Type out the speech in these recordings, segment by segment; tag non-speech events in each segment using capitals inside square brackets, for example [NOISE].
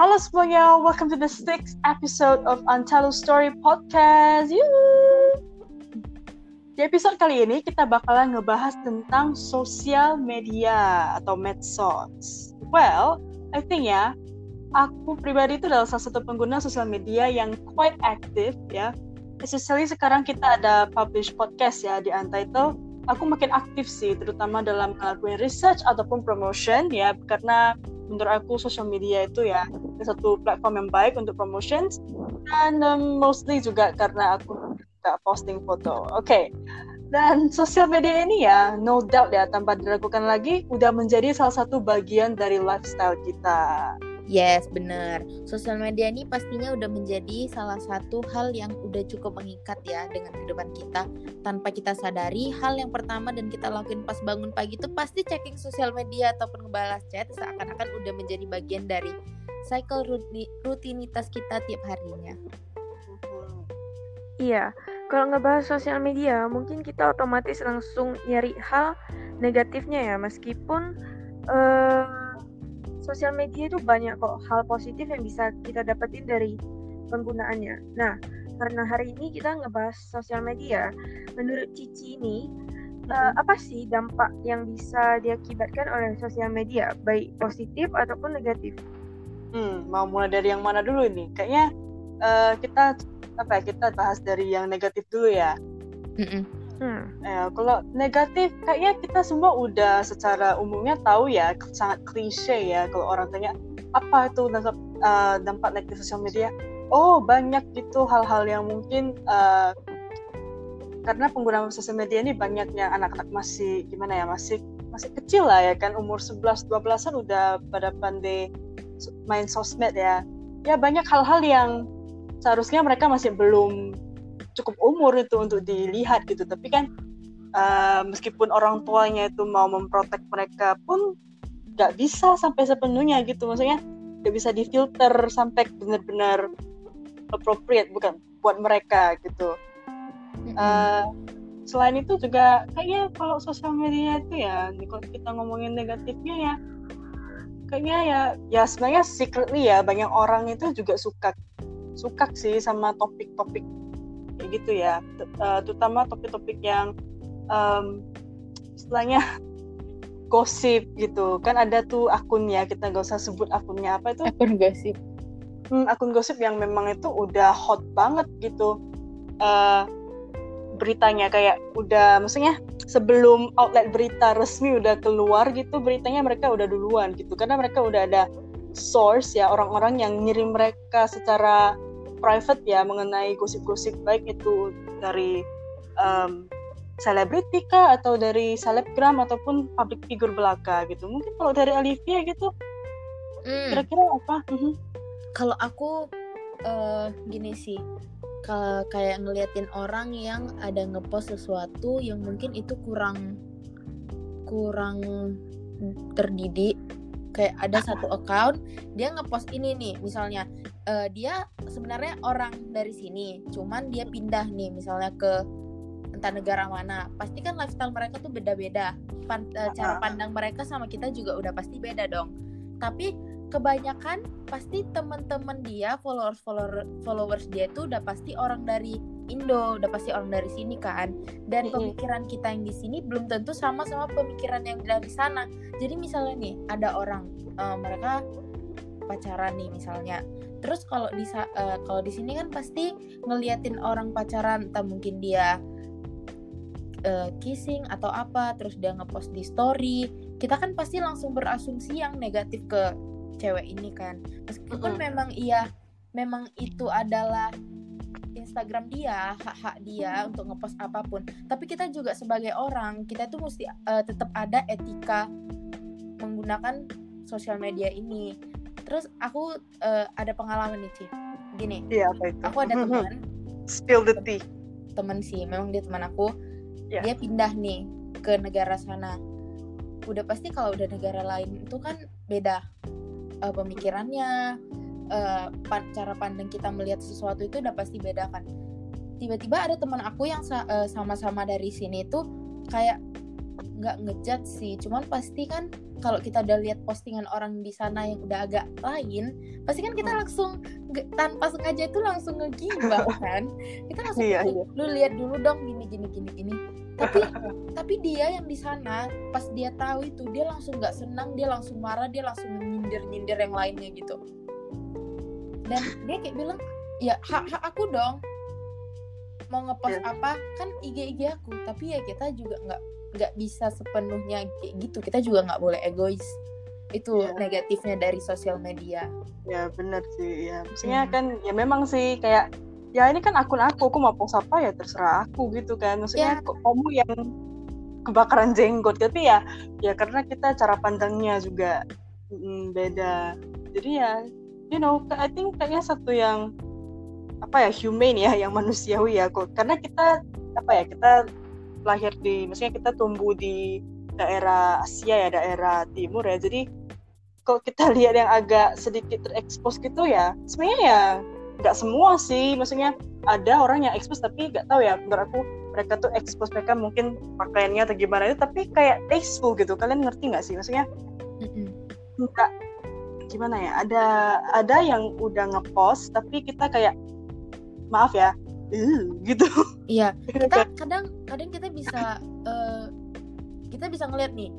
Halo semuanya, welcome to the sixth episode of Untitled Story Podcast. Yuhu! Di episode kali ini kita bakalan ngebahas tentang sosial media atau medsos. Well, I think ya, aku pribadi itu adalah salah satu pengguna sosial media yang quite active ya. Especially sekarang kita ada publish podcast ya di Untitled. Aku makin aktif sih, terutama dalam melakukan research ataupun promotion ya, karena menurut aku sosial media itu ya satu platform yang baik untuk promotions dan um, mostly juga karena aku suka posting foto. Oke. Okay. Dan sosial media ini ya, no doubt ya, tanpa diragukan lagi, udah menjadi salah satu bagian dari lifestyle kita. Yes, benar. Sosial media ini pastinya udah menjadi salah satu hal yang udah cukup mengikat ya dengan kehidupan kita. Tanpa kita sadari, hal yang pertama dan kita lakuin pas bangun pagi itu pasti checking sosial media ataupun ngebalas chat seakan-akan udah menjadi bagian dari cycle rutinitas kita tiap harinya. Iya, kalau ngebahas sosial media, mungkin kita otomatis langsung nyari hal negatifnya ya, meskipun uh, sosial media itu banyak kok hal positif yang bisa kita dapetin dari penggunaannya. Nah, karena hari ini kita ngebahas sosial media, menurut Cici ini uh, apa sih dampak yang bisa diakibatkan oleh sosial media, baik positif ataupun negatif? Hmm, mau mulai dari yang mana dulu ini? Kayaknya uh, kita apa ya? Kita bahas dari yang negatif dulu ya. Mm -mm. Hmm. Ya, kalau negatif kayaknya kita semua udah secara umumnya tahu ya sangat klise ya kalau orang tanya apa itu dampak, uh, dampak negatif sosial media. Oh banyak gitu hal-hal yang mungkin uh, karena penggunaan sosial media ini banyaknya anak-anak masih gimana ya masih masih kecil lah ya kan umur 11 12-an udah pada pandai main sosmed ya. Ya banyak hal-hal yang seharusnya mereka masih belum cukup umur itu untuk dilihat gitu. Tapi kan uh, meskipun orang tuanya itu mau memprotek mereka pun nggak bisa sampai sepenuhnya gitu. Maksudnya nggak bisa difilter sampai benar-benar appropriate bukan buat mereka gitu. Uh, selain itu juga kayaknya kalau sosial media itu ya kalau kita ngomongin negatifnya ya kayaknya ya ya sebenarnya secretly ya banyak orang itu juga suka suka sih sama topik-topik kayak gitu ya. Uh, terutama topik-topik yang um, istilahnya [LAUGHS] gosip gitu. Kan ada tuh akunnya kita gak usah sebut akunnya apa itu. Akun gosip. Hmm, akun gosip yang memang itu udah hot banget gitu. Uh, beritanya kayak udah maksudnya sebelum outlet berita resmi udah keluar gitu beritanya mereka udah duluan gitu. Karena mereka udah ada source ya orang-orang yang ngirim mereka secara private ya mengenai gosip-gosip baik itu dari um, selebriti kah atau dari selebgram ataupun public figure belaka gitu mungkin kalau dari Olivia gitu hmm. kira-kira apa mm-hmm. kalau aku uh, gini sih kalau kayak ngeliatin orang yang ada ngepost sesuatu yang mungkin itu kurang kurang terdidik kayak ada satu account dia ngepost ini nih misalnya uh, dia sebenarnya orang dari sini cuman dia pindah nih misalnya ke entah negara mana. Pasti kan lifestyle mereka tuh beda-beda. Pan uh, cara pandang mereka sama kita juga udah pasti beda dong. Tapi kebanyakan pasti teman-teman dia followers follower followers dia tuh udah pasti orang dari Indo udah pasti orang dari sini kan. Dan mm -hmm. pemikiran kita yang di sini belum tentu sama sama pemikiran yang dari sana. Jadi misalnya nih ada orang uh, mereka pacaran nih misalnya. Terus kalau di uh, kalau di sini kan pasti ngeliatin orang pacaran entah mungkin dia uh, kissing atau apa terus dia ngepost di story. Kita kan pasti langsung berasumsi yang negatif ke cewek ini kan. Meskipun mm -hmm. memang iya memang itu adalah Instagram dia hak-hak dia untuk ngepost apa pun. Tapi kita juga sebagai orang kita tuh mesti uh, tetap ada etika menggunakan sosial media ini. Terus aku uh, ada pengalaman nih Ci. Gini iya, apa itu? aku ada teman. [LAUGHS] Spill the tea. Teman sih memang dia teman aku. Yeah. dia pindah nih ke negara sana. Udah pasti kalau udah negara lain itu kan beda uh, pemikirannya uh, pan cara pandang kita melihat sesuatu itu udah pasti beda kan? Tiba-tiba ada teman aku yang sa uh, sama-sama dari sini tuh kayak nggak ngejat sih. Cuman pasti kan kalau kita udah lihat postingan orang di sana yang udah agak lain pasti kan kita hmm. langsung tanpa sengaja itu langsung ngegibah [LAUGHS] kan? Kita langsung iya, iya. lu lihat dulu dong gini gini gini gini. Tapi [LAUGHS] tapi dia yang di sana pas dia tahu itu dia langsung nggak senang dia langsung marah dia langsung nyindir nyindir yang lainnya gitu dan dia kayak bilang ya hak hak aku dong. Mau ngepost yeah. apa? Kan IG IG aku. Tapi ya kita juga nggak nggak bisa sepenuhnya kayak gitu. Kita juga nggak boleh egois. Itu yeah. negatifnya dari sosial media. Ya benar sih. Ya maksudnya hmm. kan ya memang sih kayak ya ini kan akun aku. Aku mau post apa ya terserah aku gitu kan. Maksudnya yeah. kamu yang kebakaran jenggot. Tapi ya ya karena kita cara pandangnya juga mm, beda. Jadi ya you know I think kayaknya satu yang apa ya humane ya yang manusiawi ya kok. Karena kita apa ya kita lahir di maksudnya kita tumbuh di daerah Asia ya daerah timur ya. Jadi kalau kita [LAUGHS] lihat yang agak sedikit terekspos gitu ya sebenarnya ya nggak semua sih. Maksudnya ada orang yang ekspos tapi nggak tahu ya menurut aku mereka tuh ekspos mereka mungkin pakaiannya atau gimana itu tapi kayak tasteful gitu. Kalian ngerti nggak sih? Maksudnya nggak gimana ya ada ada yang udah ngepost tapi kita kayak maaf ya uh, gitu. Iya [LAUGHS] kita kadang kadang kita bisa uh, kita bisa ngeliat nih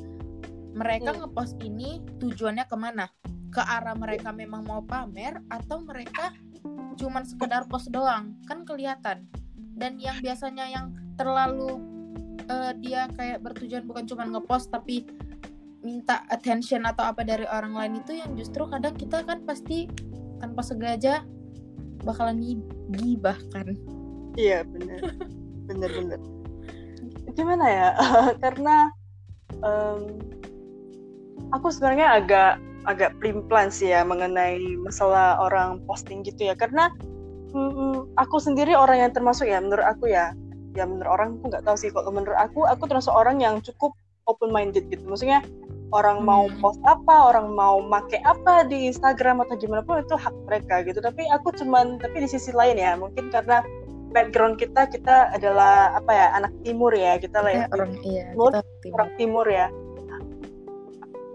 mereka hmm. ngepost ini tujuannya ke mana? Ke arah mereka memang mau pamer atau mereka cuman sekedar post doang? Kan kelihatan. Dan yang biasanya yang terlalu uh, dia kayak bertujuan bukan cuma ngepost tapi minta attention atau apa dari orang lain itu yang justru kadang kita kan pasti tanpa sengaja bakalan gibah kan iya bener. Bener bener. [LAUGHS] Gimana ya? [LAUGHS] Karena um, aku sebenarnya agak agak plan sih ya mengenai masalah orang posting gitu ya. Karena mm, aku sendiri orang yang termasuk ya menurut aku ya. Ya menurut orang aku nggak tahu sih. Kalau menurut aku aku termasuk orang yang cukup open minded gitu. Maksudnya orang mau hmm. post apa orang mau make apa di Instagram atau gimana pun itu hak mereka gitu. Tapi aku cuman tapi di sisi lain ya mungkin karena background kita kita adalah apa ya anak timur ya kita lah ya. Orang iya, timur, timur. orang timur ya.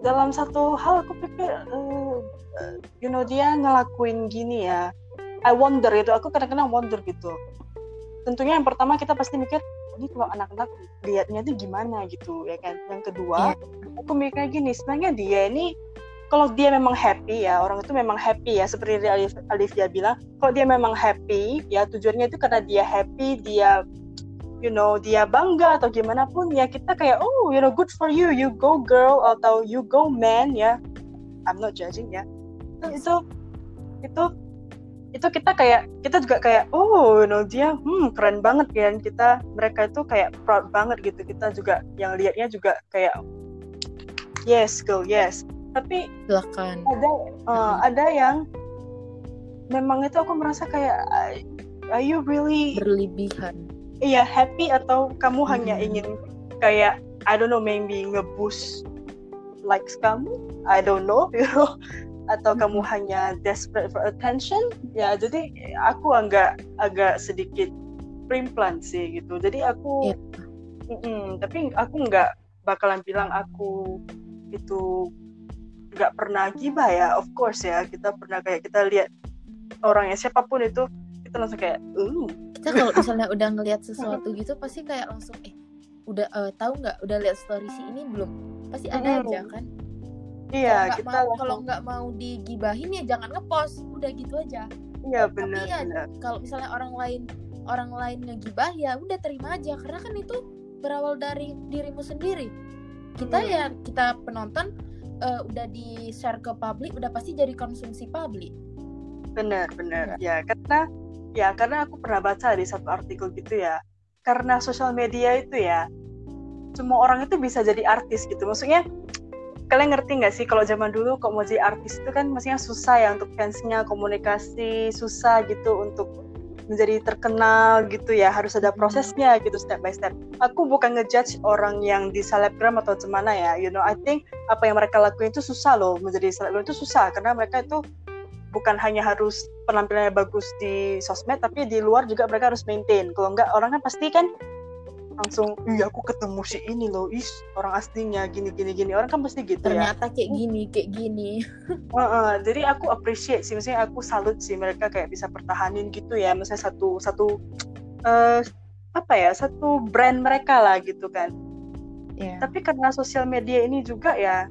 Dalam satu hal aku pikir uh, you know dia ngelakuin gini ya. I wonder itu aku kadang-kadang wonder gitu. Tentunya yang pertama kita pasti mikir ini kalau anak-anak liatnya itu gimana gitu ya kan? Yang kedua yeah. aku mikirnya gini sebenarnya dia ini kalau dia memang happy ya orang itu memang happy ya seperti Alivia bilang kalau dia memang happy ya tujuannya itu karena dia happy dia you know dia bangga atau gimana pun ya kita kayak oh you know good for you you go girl atau you go man ya. I'm not judging ya. Itu itu itu kita kayak kita juga kayak oh you know dia hmm keren banget ya. Kita mereka itu kayak proud banget gitu. Kita juga yang lihatnya juga kayak yes girl yes. Tapi Silakan. ada uh, ada yang memang itu aku merasa kayak are you really berlebihan. iya happy atau kamu hmm. hanya ingin kayak I don't know maybe ngeboost likes kamu? I don't know [LAUGHS] you know atau hmm. kamu hanya desperate for attention? Ya jadi aku agak agak sedikit primplan sih gitu. Jadi aku yeah. mm -mm, tapi aku nggak bakalan bilang aku itu nggak pernah gibah ya. Of course ya kita pernah kayak kita lihat orangnya siapa pun itu kita langsung kayak uh kita kalau [LAUGHS] misalnya udah ngelihat sesuatu gitu pasti kayak langsung eh udah uh, tahu nggak? Udah lihat story si ini belum? Pasti ada hmm. aja kan Iya, kalau kita mau, kalau nggak mau digibahin ya jangan ngepost, udah gitu aja. Iya benar. Tapi ya kalau misalnya orang lain orang lain ngegibah ya udah terima aja karena kan itu berawal dari dirimu sendiri. Kita hmm. ya kita penonton uh, udah di share ke publik udah pasti jadi konsumsi publik. Benar benar ya. ya karena ya karena aku pernah baca di satu artikel gitu ya karena sosial media itu ya semua orang itu bisa jadi artis gitu maksudnya kalian ngerti nggak sih kalau zaman dulu kok mau jadi artis itu kan maksudnya susah ya untuk fansnya komunikasi susah gitu untuk menjadi terkenal gitu ya harus ada prosesnya gitu step by step. Aku bukan ngejudge orang yang di selebgram atau gimana ya you know. I think apa yang mereka lakuin itu susah loh menjadi selebgram itu susah karena mereka itu bukan hanya harus penampilannya bagus di sosmed tapi di luar juga mereka harus maintain. Kalau enggak orang kan pasti kan langsung iya aku ketemu si ini loh is orang aslinya gini gini gini. Orang kan pasti gitu ternyata ya. Ternyata kayak gini kayak gini. [LAUGHS] Uh, uh, jadi aku appreciate sih maksudnya aku salut sih mereka kayak bisa pertahanin gitu ya misalnya satu satu uh, apa ya satu brand mereka lah gitu kan. Yeah. tapi karena sosial media ini juga ya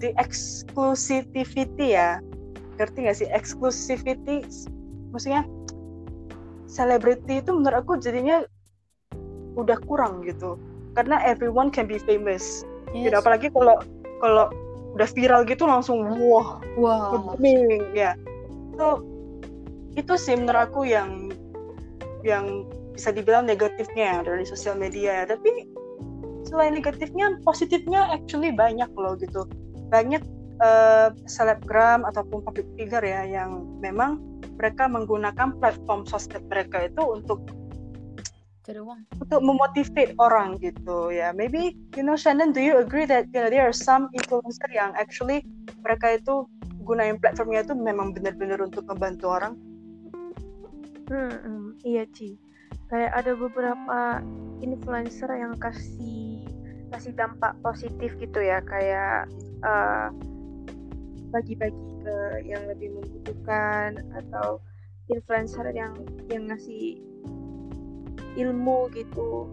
di exclusivity ya ngerti gak sih? Exclusivity maksudnya selebriti itu menurut aku jadinya udah kurang gitu. Karena everyone can be famous. Yes. gitu apalagi kalau kalau udah viral gitu langsung wah wow. booming ya. So itu sih menurut aku yang yang bisa dibilang negatifnya dari sosial media. Ya tapi selain negatifnya positifnya actually banyak loh gitu. Banyak uh, selebgram ataupun public figure ya yang memang mereka menggunakan platform sosmed mereka itu untuk untuk memotivate orang gitu ya. Maybe you know Shannon do you agree that you know, there are some influencer yang actually mereka itu gunain platformnya itu memang benar-benar untuk membantu orang? Hmm, hmm iya Ci. Kayak ada beberapa influencer yang kasih kasih dampak positif gitu ya. Kayak uh, bagi-bagi ke yang lebih membutuhkan atau influencer yang yang ngasih ilmu gitu.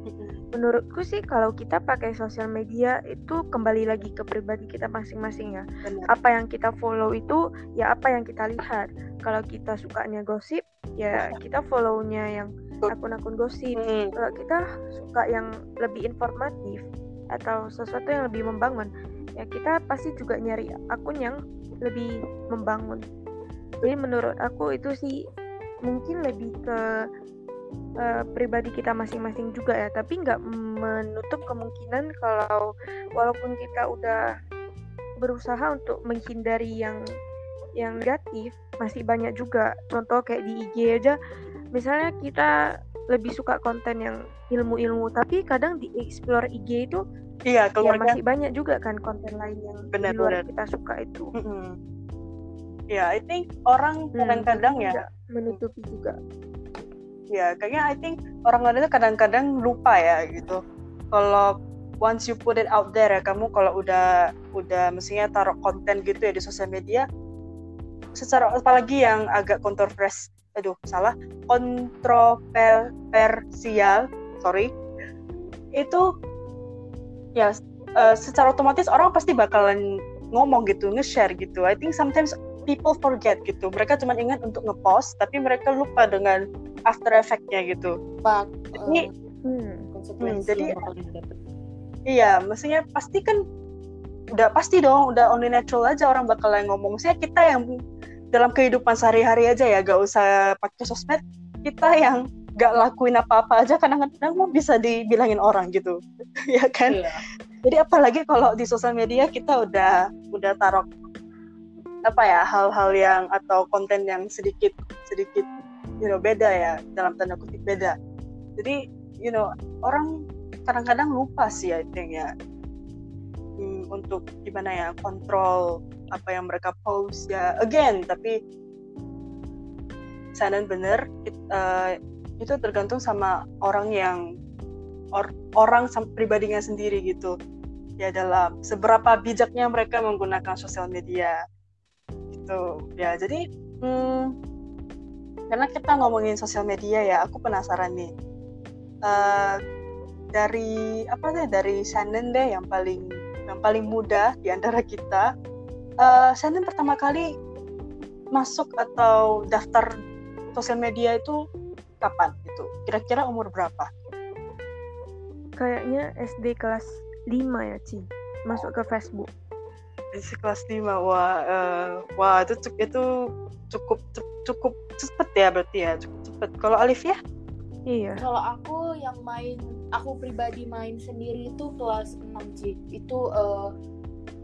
Menurutku sih kalau kita pakai sosial media itu kembali lagi ke pribadi kita masing-masing ya. Benar. Apa yang kita follow itu ya apa yang kita lihat. Kalau kita sukanya gosip ya kita follownya yang akun-akun gosip. Hmm. Kalau kita suka yang lebih informatif atau sesuatu yang lebih membangun ya kita pasti juga nyari akun yang lebih membangun. Jadi menurut aku itu sih mungkin lebih ke uh, pribadi kita masing-masing juga ya. Tapi nggak menutup kemungkinan kalau walaupun kita udah berusaha untuk menghindari yang yang negatif masih banyak juga. Contoh kayak di IG aja misalnya kita lebih suka konten yang ilmu-ilmu tapi kadang di explore IG itu iya ya masih banyak juga kan konten lain yang benar, di luar benar. kita suka itu. Mm -hmm. ya yeah, I think orang hmm, kadang-kadang hmm, ya menutupi juga ya kayaknya I think orang lain itu kadang-kadang lupa ya gitu. Kalau once you put it out there ya kamu kalau udah udah mestinya taruh konten gitu ya di sosial media secara apalagi yang agak kontrovers aduh salah kontroversial sorry itu ya uh, secara otomatis orang pasti bakalan ngomong gitu nge-share gitu. I think sometimes people forget gitu mereka cuma ingat untuk ngepost tapi mereka lupa dengan after effect-nya gitu. Pak, jadi, uh, hmm, hmm, jadi iya, maksudnya pasti kan udah pasti dong, udah only natural aja orang bakal ngomong. Maksudnya kita yang dalam kehidupan sehari-hari aja ya, gak usah pakai sosmed, kita yang gak lakuin apa-apa aja kadang-kadang mau bisa dibilangin orang gitu, [LAUGHS] ya kan? Iya. Jadi apalagi kalau di sosial media kita udah udah taruh apa ya hal-hal yang atau konten yang sedikit sedikit you know beda ya dalam tanda kutip beda. Jadi you know orang kadang-kadang lupa sih I think ya. Hmm, untuk gimana ya kontrol apa yang mereka post ya. Again tapi sana bener it, uh, itu tergantung sama orang yang or, orang pribadinya sendiri gitu. Ya dalam seberapa bijaknya mereka menggunakan sosial media gitu. Ya jadi hmm, karena kita ngomongin sosial media ya aku penasaran nih. Uh, dari apa deh dari Shannon deh yang paling yang paling muda di antara kita. Uh, Shannon pertama kali masuk atau daftar sosial media itu kapan itu kira-kira umur berapa? Kayaknya SD kelas 5 ya Ci. Masuk ke Facebook kelas 5 wah uh, wah itu itu cukup cukup cepet ya berarti ya cukup cepet. Kalau Alif ya? Iya. Kalau aku yang main aku pribadi main sendiri itu kelas 6 sih itu uh,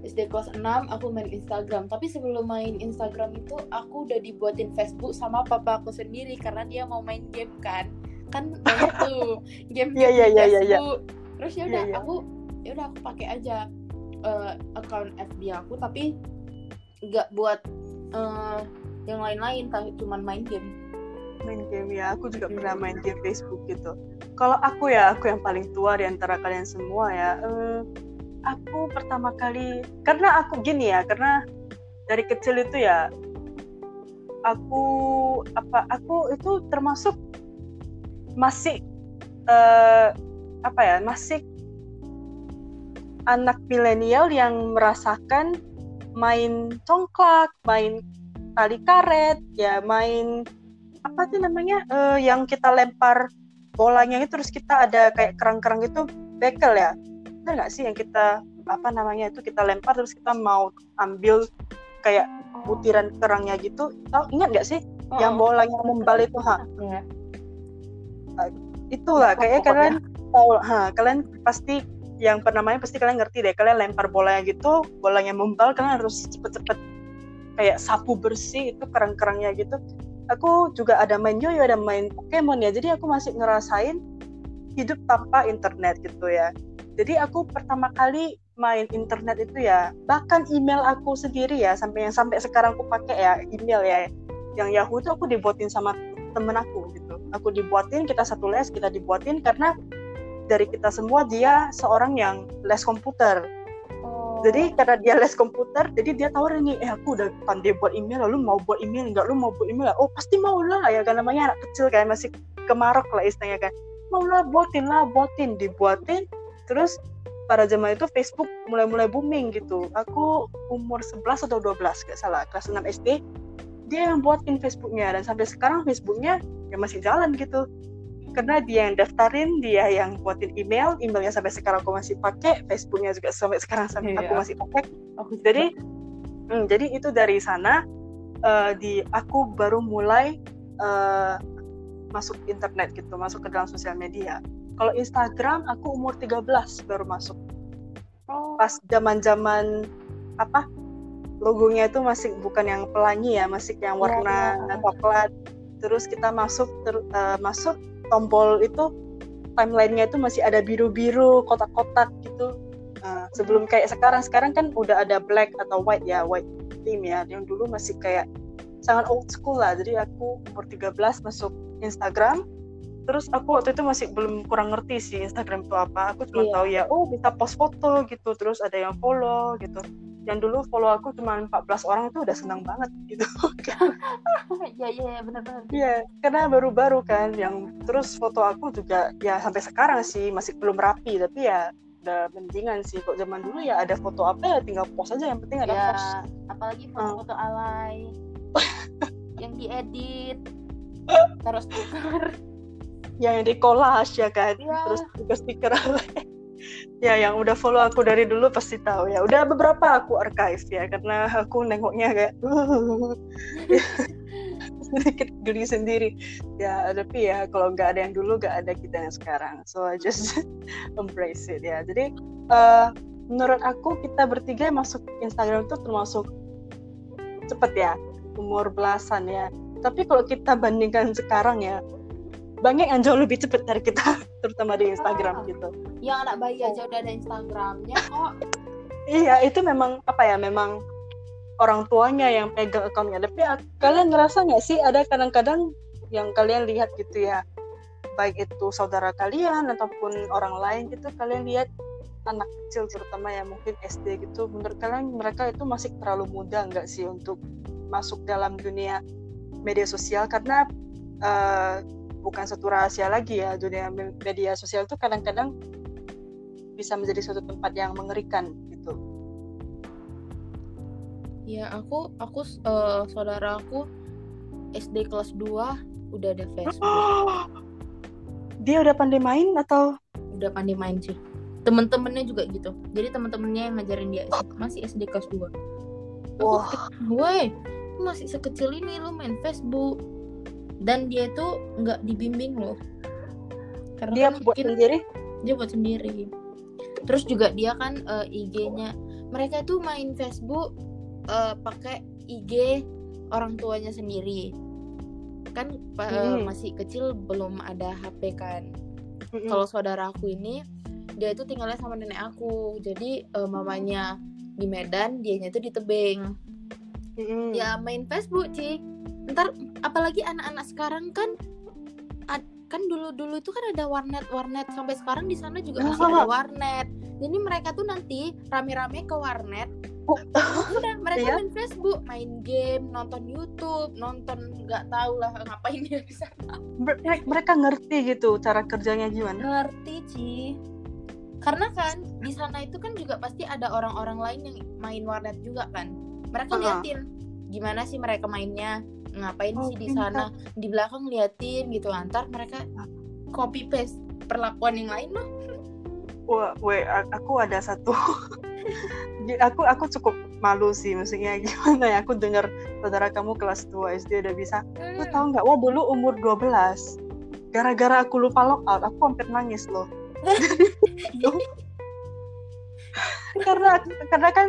eh, SD kelas 6 aku main Instagram. Tapi sebelum main Instagram itu aku udah dibuatin Facebook sama papa aku sendiri karena dia mau main game kan. Kan banyak tuh game yeah, yeah, yeah, yeah, yeah. terus ya udah yeah, yeah. aku ya udah aku pakai aja uh, account FB aku tapi nggak buat uh, yang lain-lain tapi cuma main game. Main game ya. Aku juga pernah main game Facebook gitu. Kalau aku ya aku yang paling tua di antara kalian semua ya uh, aku pertama kali karena aku gini ya karena dari kecil itu ya aku apa aku itu termasuk masih uh, apa ya masih anak milenial yang merasakan main congklak, main tali karet, ya main apa sih namanya uh, yang kita lempar bolanya itu terus kita ada kayak kerang-kerang itu bekel ya, ada nggak sih yang kita apa namanya itu kita lempar terus kita mau ambil kayak butiran kerangnya gitu, tahu ingat nggak sih oh, yang bolanya membal itu ha? Ya. Uh, itulah kayaknya kalian tahu, ha kalian pasti yang pernah main pasti kalian ngerti deh kalian lempar bolanya gitu bolanya membal kalian harus cepet-cepet kayak sapu bersih itu kerang-kerangnya gitu. Aku juga ada main yoyo ada main Pokemon ya jadi aku masih ngerasain hidup tanpa internet gitu ya. Jadi aku pertama kali main internet itu ya bahkan email aku sendiri ya sampai yang sampai sekarang aku pakai ya email ya. Yang Yahoo itu aku dibuatin sama temen aku gitu. Aku dibuatin kita satu les kita dibuatin karena dari kita semua dia seorang yang les komputer. Oh. jadi karena dia les komputer jadi dia tawarin nih eh aku udah pandai buat email lalu mau buat email enggak lu mau buat email oh pasti mau lah ya kan namanya anak kecil kan masih kemarok lah istilahnya kan. Mau lah buatin lah buatin dibuatin. Terus pada zaman itu Facebook mulai-mulai booming gitu. Aku umur 11 atau 12 gak salah kelas 6 SD dia yang buatin Facebooknya. Dan sampai sekarang Facebooknya ya masih jalan gitu karena dia yang daftarin dia yang buatin email emailnya sampai sekarang aku masih pakai Facebooknya juga sampai sekarang sampai iya. aku masih pakai oh, jadi hmm, jadi itu dari sana uh, di aku baru mulai uh, masuk internet gitu masuk ke dalam sosial media kalau Instagram aku umur 13 baru masuk oh. pas zaman zaman apa logonya itu masih bukan yang pelangi ya masih yang iya, warna yeah, yeah. coklat terus kita masuk ter, uh, masuk tombol itu timelinenya itu masih ada biru-biru kotak-kotak gitu. Uh, sebelum kayak sekarang sekarang kan udah ada black atau white ya white theme ya. Yang dulu masih kayak sangat old school lah. Jadi aku umur 13 masuk Instagram. Terus aku waktu itu masih belum kurang ngerti sih Instagram itu apa. Aku cuma yeah. tahu ya oh bisa post foto gitu terus ada yang follow gitu yang dulu follow aku cuma 14 orang itu udah senang banget gitu. [LAUGHS] Ya ya ya benar-benar iya karena baru-baru kan yang terus foto aku juga ya sampai sekarang sih masih belum rapi tapi ya udah mendingan sih. Kok zaman dulu ya ada foto apa ya tinggal post aja yang penting ada ya, post. apalagi foto-foto hmm. alay. [LAUGHS] Yang diedit. [LAUGHS] Terus stiker. Yang di collage ya kan ya. terus juga stiker alay ya yang udah follow aku dari dulu pasti tahu ya. Udah beberapa aku archive ya karena aku nengoknya kayak [LAUGHS] sedikit geli sendiri. Ya tapi ya kalau nggak ada yang dulu nggak ada kita yang sekarang. So I just [LAUGHS] embrace it ya. Jadi uh, menurut aku kita bertiga masuk Instagram itu termasuk cepet ya umur belasan ya. Tapi kalau kita bandingkan sekarang ya banyak yang jauh lebih cepet dari kita [LAUGHS] terutama di Instagram oh, gitu. Yang anak bayi aja udah ada Instagramnya kok. Iya itu memang apa ya memang orang tuanya yang pegang akunnya tapi kalian ngerasa nggak sih ada kadang-kadang yang kalian lihat gitu ya baik itu saudara kalian ataupun orang lain gitu kalian lihat anak kecil terutama yang mungkin SD gitu menurut kalian mereka itu masih terlalu muda nggak sih untuk masuk dalam dunia media sosial? Karena uh, bukan satu rahasia lagi ya dunia media sosial itu kadang-kadang bisa menjadi suatu tempat yang mengerikan gitu. Ya aku aku uh, saudara aku SD kelas 2 udah ada Facebook. [GASPS] Dia udah pandai main atau? Udah pandai main sih. Temen-temennya juga gitu. Jadi temen-temennya yang ngajarin dia masih SD kelas 2. Wah, woi, masih sekecil ini lu main Facebook dan dia itu nggak dibimbing loh. Karena dia kan buat mungkin, sendiri? Dia buat sendiri. Terus juga dia kan uh, eh, IG-nya mereka itu main Facebook uh, pakai IG orang tuanya sendiri. Kan hmm. masih kecil belum ada HP kan. Hmm. kalau saudara aku ini dia itu tinggalnya sama nenek aku. Jadi uh, mamanya di Medan dianya itu di Tebing. Hmm. ya main Facebook sih ntar apalagi anak-anak sekarang kan kan dulu dulu itu kan ada warnet warnet. Sampai sekarang di sana juga masih ada [LAUGHS] warnet. Jadi mereka tuh nanti rame-rame ke warnet. Oh. udah mereka iya? main Facebook main game nonton YouTube nonton nggak tahu lah ngapain dia bisa. Mereka ngerti gitu cara kerjanya gimana. Ngerti sih karena kan di sana itu kan juga pasti ada orang-orang lain yang main warnet juga kan. Mereka uh -huh. liatin gimana sih mereka mainnya ngapain oh, sih di sana? Di belakang liatin gitu antar mereka copy paste perlakuan yang lain loh wah we aku ada satu. [LAUGHS] Aku aku cukup malu sih maksudnya gimana ya? Aku dengar saudara kamu kelas 2 SD udah bisa hmm. tahu nggak? Wah dulu umur 12 gara-gara aku lupa lockout aku hampir nangis [LAUGHS] [LAUGHS] loh. Karena karena kan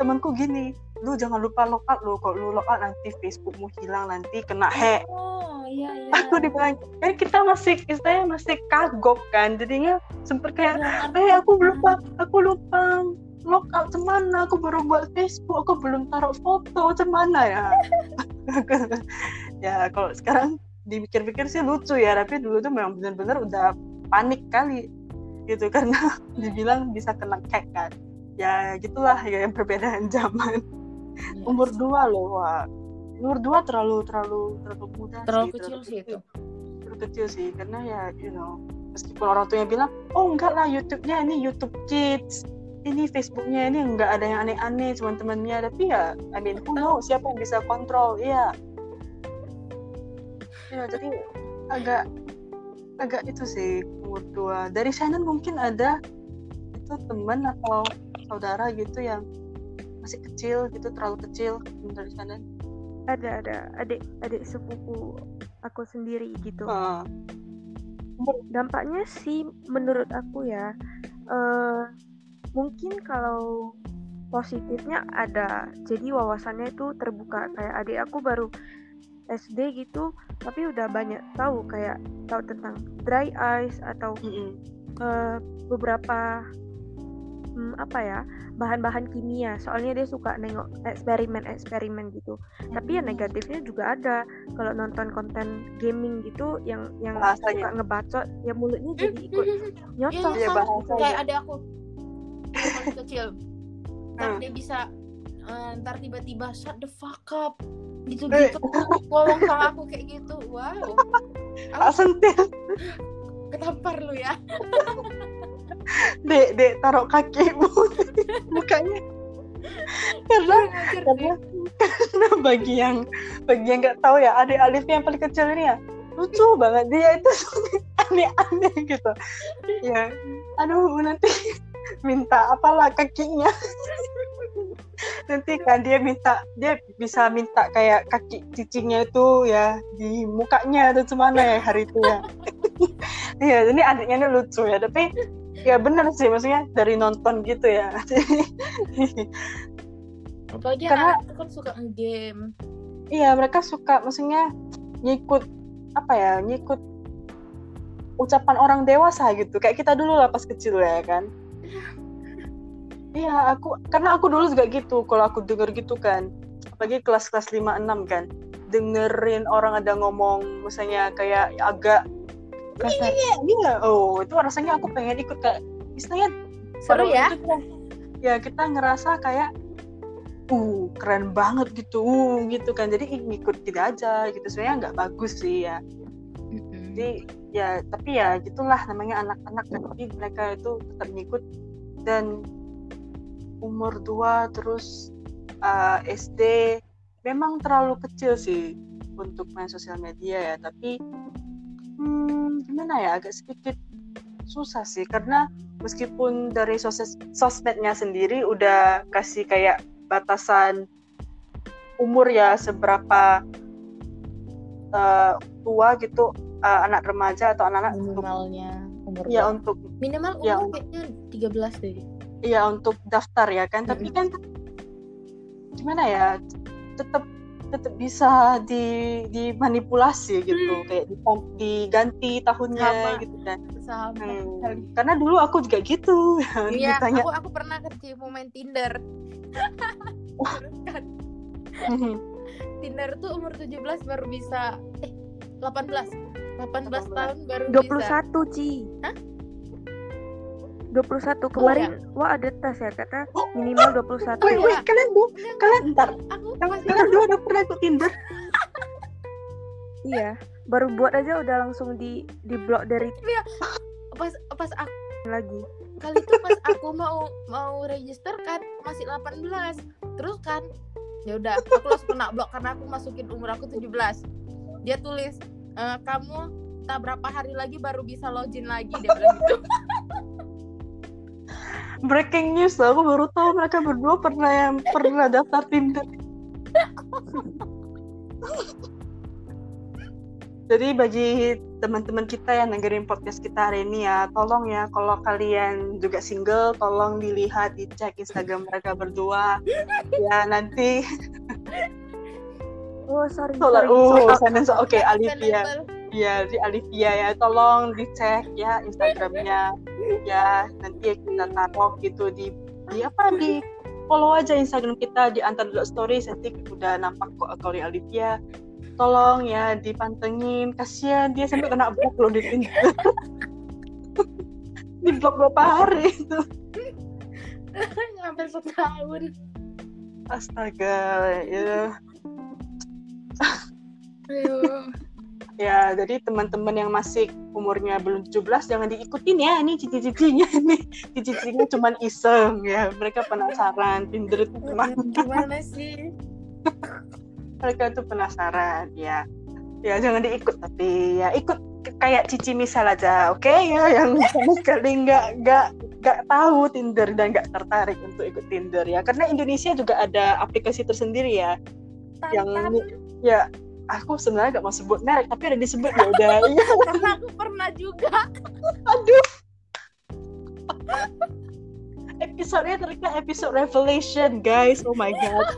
temanku gini lu jangan lupa logout lu kalau lu logout nanti Facebookmu hilang nanti kena hack. Oh iya iya. Aku dibilang kan kita masih istilahnya masih kagok kan? Jadinya sempet kayak eh aku lupa aku lupa logout cemana aku baru buat Facebook aku belum taruh foto cemana ya? [LAUGHS] Ya kalau sekarang dipikir-pikir sih lucu ya tapi dulu tuh memang benar-benar udah panik kali gitu. [LAUGHS] Karena dibilang bisa kena hack kan. Ya gitulah ya yang perbedaan [LAUGHS] zaman yes. umur dua loh wah umur dua terlalu terlalu terlalu muda terlalu sih, kecil terlalu sih itu. Terlalu kecil sih karena ya you know meskipun orang tuanya bilang oh enggak lah YouTube-nya ini YouTube Kids ini Facebooknya ini enggak ada yang aneh-aneh teman-temannya. Tapi ya I mean who know siapa yang bisa kontrol iya. Ya jadi agak agak itu sih umur dua. Dari Shannon mungkin ada itu teman atau saudara gitu yang masih kecil gitu terlalu kecil dari sana. Ada ada. Adik adik sepupu aku sendiri gitu. Uh. dampaknya sih menurut aku ya uh, mungkin kalau positifnya ada. Jadi wawasannya itu terbuka. Kayak adik aku baru SD gitu tapi udah banyak tahu kayak tahu tentang dry ice atau mm -hmm. uh, beberapa um, apa ya bahan-bahan kimia. Soalnya dia suka nengok eksperimen-eksperimen gitu. Hmm. tapi ya hmm. negatifnya juga ada. Kalau nonton konten gaming gitu yang yang bahasanya. suka ngebacot ya mulutnya hmm, jadi ikut hmm, nyocok. Ya, ya, kayak ada aku. Kecil. Ntar hmm. dia bisa uh, ntar tiba-tiba shut the fuck up. Gitu gitu ngomong sama aku kayak gitu. Wow. [LAUGHS] Aku sentil ketampar lu ya [LAUGHS] dek dek taruh kakimu [LAUGHS] mukanya. Karena karena karena bagi yang bagi yang nggak tahu ya adik Alifnya yang paling kecil ini ya lucu banget. Dia itu [LAUGHS] aneh-aneh gitu. Ya aduh nanti minta apalah kakinya. [LAUGHS] Nanti kan dia minta dia bisa minta kayak kaki cicingnya itu ya di mukanya atau cemana ya hari itu ya. Iya ini adiknya ini lucu ya. Tapi ya bener sih maksudnya dari nonton gitu ya. Apalagi karena anak kan suka game iya mereka suka maksudnya ngikut apa ya ngikut ucapan orang dewasa gitu. Kayak kita dulu lah pas kecil ya kan. Iya aku karena aku dulu juga gitu kalau aku denger gitu kan. Apalagi kelas-kelas 5 6 kan. Dengerin orang ada ngomong misalnya kayak agak kasar iya, iya, iya. Oh itu rasanya aku pengen ikut kayak istilahnya seru ya? kita, ya kita ngerasa kayak uh keren banget gitu uh gitu kan. Jadi ngikut gitu aja gitu. Sebenarnya nggak bagus sih ya. Jadi ya tapi ya gitulah namanya anak-anak tapi mereka itu tetap ngikut. Dan umur dua terus uh, SD memang terlalu kecil sih untuk main sosial media ya. Tapi hmm, gimana ya? Agak sedikit susah sih karena meskipun dari sos sosmednya sendiri udah kasih kayak batasan umur ya seberapa uh, tua gitu uh, anak remaja atau anak-anak minimalnya umur ya untuk minimal umur ya, kayaknya 13 deh. Iya untuk daftar ya kan tapi kan gimana ya tetap tetap bisa di dimanipulasi gitu hmm. kayak diganti tahunnya sama. gitu kan sama hmm. karena dulu aku juga gitu [LAUGHS] iya ditanya. aku aku pernah kerja mau main Tinder Tinder tuh umur 17 baru bisa eh 18 18, 18. tahun baru 21 bisa 21 Ci Hah? 21 kemarin oh, ya? wah ada tes ya kata minimal 21 wait, wait, kalian dua kalian ntar kalian dua udah pernah ikut Tinder. Iya baru buat aja udah langsung di di blok dari iya. pas pas aku lagi. kali itu pas aku mau mau register kan masih 18 terus kan ya udah aku langsung kena blok karena aku masukin umur aku 17 dia tulis e, kamu tak berapa hari lagi baru bisa login lagi dia bilang gitu [LAUGHS] breaking news aku baru tahu mereka berdua pernah yang pernah daftar Tinder. Jadi bagi teman-teman kita yang dengerin podcast kita hari ini ya tolong ya kalau kalian juga single tolong dilihat dicek Instagram mereka berdua. Ya nanti. Oh sorry sorry, oh oke okay, Alivia. ya di Alivia ya tolong dicek ya Instagramnya ya nanti kita taruh gitu di di apa di follow aja Instagram kita di antar stories. Nanti udah nampak kok akun Alivia. Tolong ya dipantengin. Kasihan dia sampai kena blok loh di Tinder [LAUGHS] di blok berapa hari itu. [LAUGHS] Hampir setahun. Astaga ya ya jadi teman-teman yang masih umurnya belum 17 jangan diikutin ya ini cici-cicinya [LAUGHS] ini. Cici-cicinya cuma iseng ya mereka penasaran Tinder itu gimana gimana? sih? [LAUGHS] Mereka tuh penasaran ya. Ya jangan diikut tapi ya ikut kayak cici misal aja oke? Okay? ya yang [LAUGHS] sama sekali nggak nggak nggak tahu Tinder dan nggak tertarik untuk ikut Tinder ya. Karena Indonesia juga ada aplikasi tersendiri ya Tantan. yang ya aku sebenarnya gak mau sebut merek tapi ada disebut ya udah. [LAUGHS] Iya. Karena aku pernah juga. Aduh. [LAUGHS] Episodenya ternyata episode revelation guys. Oh my god.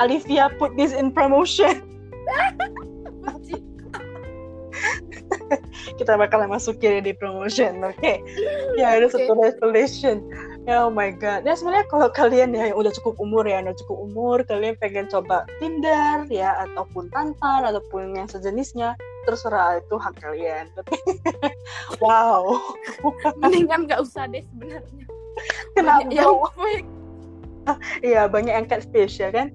Alivia put this in promotion. [LAUGHS] Kita bakal masukin di promotion oke? Okay? ya ada okay. satu revelation oh my god. Ya sebenarnya kalau kalian ya yang udah cukup umur ya, udah cukup umur, kalian pengen coba Tinder ya ataupun Tantan ataupun yang sejenisnya, terserah itu hak kalian. Tapi [LAUGHS] wow. Mendingan nggak usah deh sebenarnya. Kenapa? Iya, banyak yang catfish ya kan?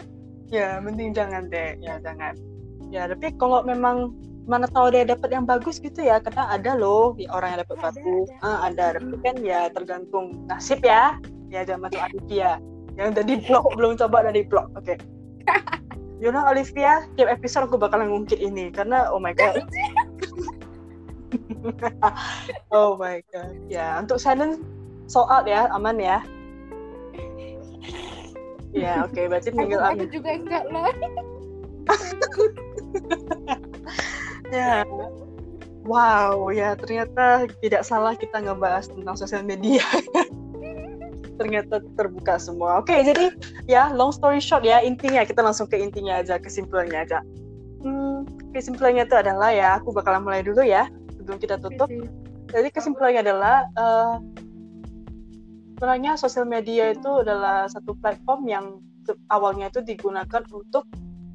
Ya, mending jangan deh. Ya, jangan. Ya, tapi kalau memang mana tahu dia dapat yang bagus gitu ya. Karena ada loh orang yang dapat bagus ada, ada. Uh, ada tapi kan ya tergantung nasib ya. Ya jangan masuk Olivia yang udah di blok belum coba udah di blok oke. Okay. you know Olivia tiap episode aku bakalan ngungkit ini karena oh my god. [LAUGHS] Oh my god ya. Untuk Shannon soal ya aman ya. [LAUGHS] Ya oke okay, berarti tinggal aku, aku juga enggak lah [LAUGHS] ya wow ya ternyata tidak salah kita ngebahas tentang sosial media. [LAUGHS] Ternyata terbuka semua. Oke jadi ya long story short ya intinya kita langsung ke intinya aja kesimpulannya aja. Hmm, kesimpulannya itu adalah ya aku bakalan mulai dulu ya sebelum kita tutup. Jadi kesimpulannya adalah uh, sebenarnya sosial media itu adalah satu platform yang awalnya itu digunakan untuk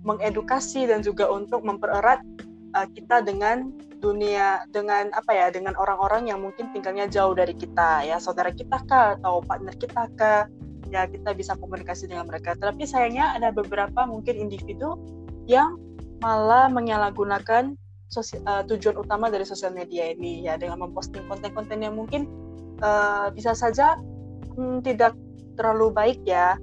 mengedukasi dan juga untuk mempererat uh, kita dengan dunia dengan apa ya dengan orang-orang yang mungkin tinggalnya jauh dari kita ya saudara kita kah atau partner kita kah ya kita bisa komunikasi dengan mereka. Tapi sayangnya ada beberapa mungkin individu yang malah menyalahgunakan sosial, uh, tujuan utama dari sosial media ini ya dengan memposting konten-konten yang mungkin uh, bisa saja hmm, tidak terlalu baik ya.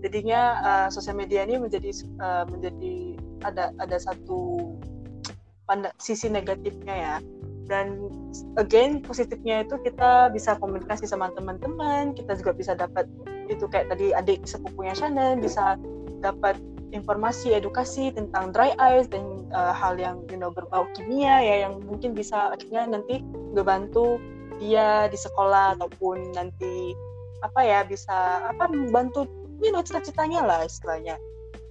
Jadinya uh, sosial media ini menjadi uh, menjadi ada ada satu pada sisi negatifnya ya. Dan again positifnya itu kita bisa komunikasi sama teman-teman kita juga bisa dapat itu kayak tadi adik sepupunya Shannon bisa dapat informasi edukasi tentang dry eyes dan uh, hal yang you know berbau kimia ya yang mungkin bisa akhirnya nanti ngebantu dia di sekolah ataupun nanti apa ya bisa apa membantu you know cita-citanya lah istilahnya.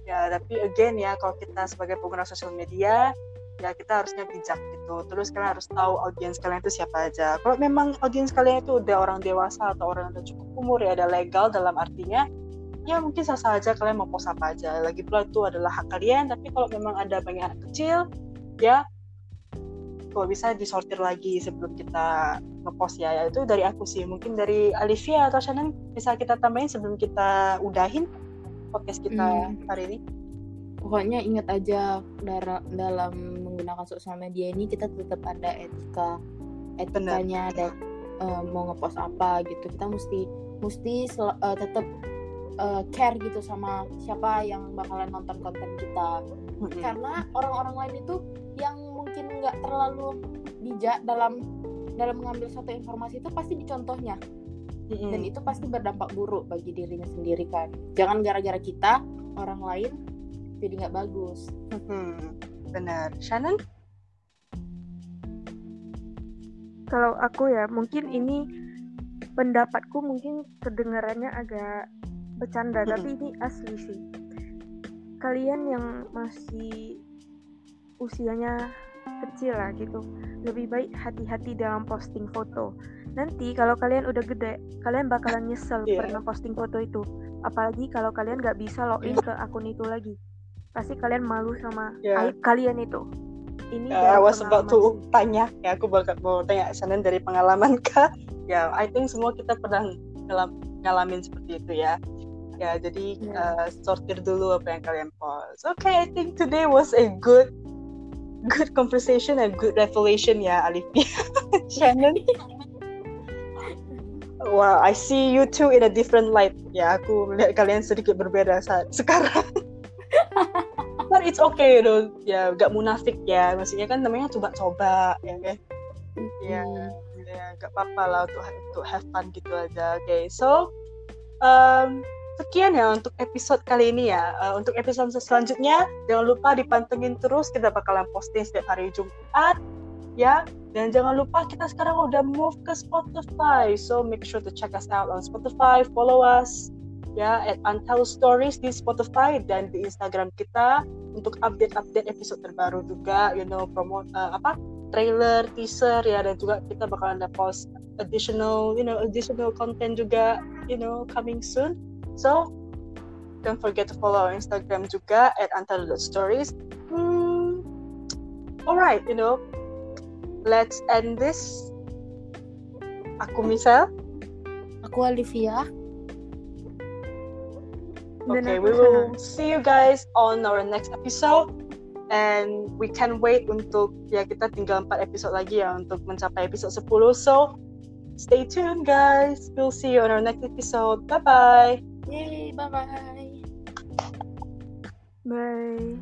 Ya tapi again ya kalau kita sebagai pengguna sosial media ya kita harusnya bijak gitu. Terus kalian harus tahu audiens kalian itu siapa aja. Kalau memang audiens kalian itu udah orang dewasa atau orang yang udah cukup umur ya ada legal dalam artinya ya mungkin sah-sah aja kalian mau post apa aja. Lagi pula itu adalah hak kalian tapi kalau memang ada banyak anak kecil ya kalau bisa disortir lagi sebelum kita ngepost ya, ya itu dari aku sih. Mungkin dari Alivia atau Shannon bisa kita tambahin sebelum kita udahin podcast kita hmm. hari ini? Pokoknya ingat aja dalam menggunakan sosial media ini kita tetap ada etika etikanya ada uh, mau ngepost apa gitu kita mesti mesti uh, tetap uh, care gitu sama siapa yang bakalan nonton konten kita mm-hmm. karena orang-orang lain itu yang mungkin nggak terlalu bijak dalam dalam mengambil satu informasi itu pasti dicontohnya mm-hmm. dan itu pasti berdampak buruk bagi dirinya sendiri kan jangan gara-gara kita orang lain jadi nggak bagus mm-hmm. Benar. Shannon? Kalau aku ya mungkin ini pendapatku mungkin kedengarannya agak bercanda mm-hmm. tapi ini asli sih. Kalian yang masih usianya kecil lah gitu lebih baik hati-hati dalam posting foto. Nanti kalau kalian udah gede kalian bakalan nyesel yeah. pernah posting foto itu. Apalagi kalau kalian nggak bisa login ke akun itu lagi pasti kalian malu sama yeah. aib kalian itu ini uh, I was about to tanya ya aku bakal mau tanya sana dari pengalaman [LAUGHS] kak ya yeah, I think semua kita pernah ngalamin seperti itu ya ya jadi yeah. uh, sortir dulu apa yang kalian post oke okay, I think today was a good good conversation and good revelation ya Alifia Shannon [LAUGHS] Wow, I see you two in a different light. Ya, aku melihat kalian sedikit berbeda saat sekarang. [LAUGHS] But it's okay, know. Ya, gak munafik ya. Maksudnya kan namanya coba-coba, ya kan? Ya, ya, gak apa-apa lah untuk untuk have fun gitu aja. Oke, okay, so um, sekian ya untuk episode kali ini ya. Uh, untuk episode selanjutnya jangan lupa dipantengin terus kita bakalan posting setiap hari Jumat ya. Dan jangan lupa kita sekarang udah move ke Spotify. So make sure to check us out on Spotify, follow us ya at Untel Stories di Spotify dan di Instagram kita untuk update-update episode terbaru juga, you know, promote uh, apa trailer, teaser ya dan juga kita bakalan ada post additional, you know, additional content juga, you know, coming soon. So don't forget to follow our Instagram juga at Stories. Hmm, alright, you know, let's end this. Aku Misal. Aku Olivia. Okay, we will see you guys on our next episode. And we can wait untuk ya kita tinggal 4 episode lagi ya untuk mencapai episode 10. So stay tuned guys. We'll see you on our next episode. Bye bye. Yay, bye-bye. Bye.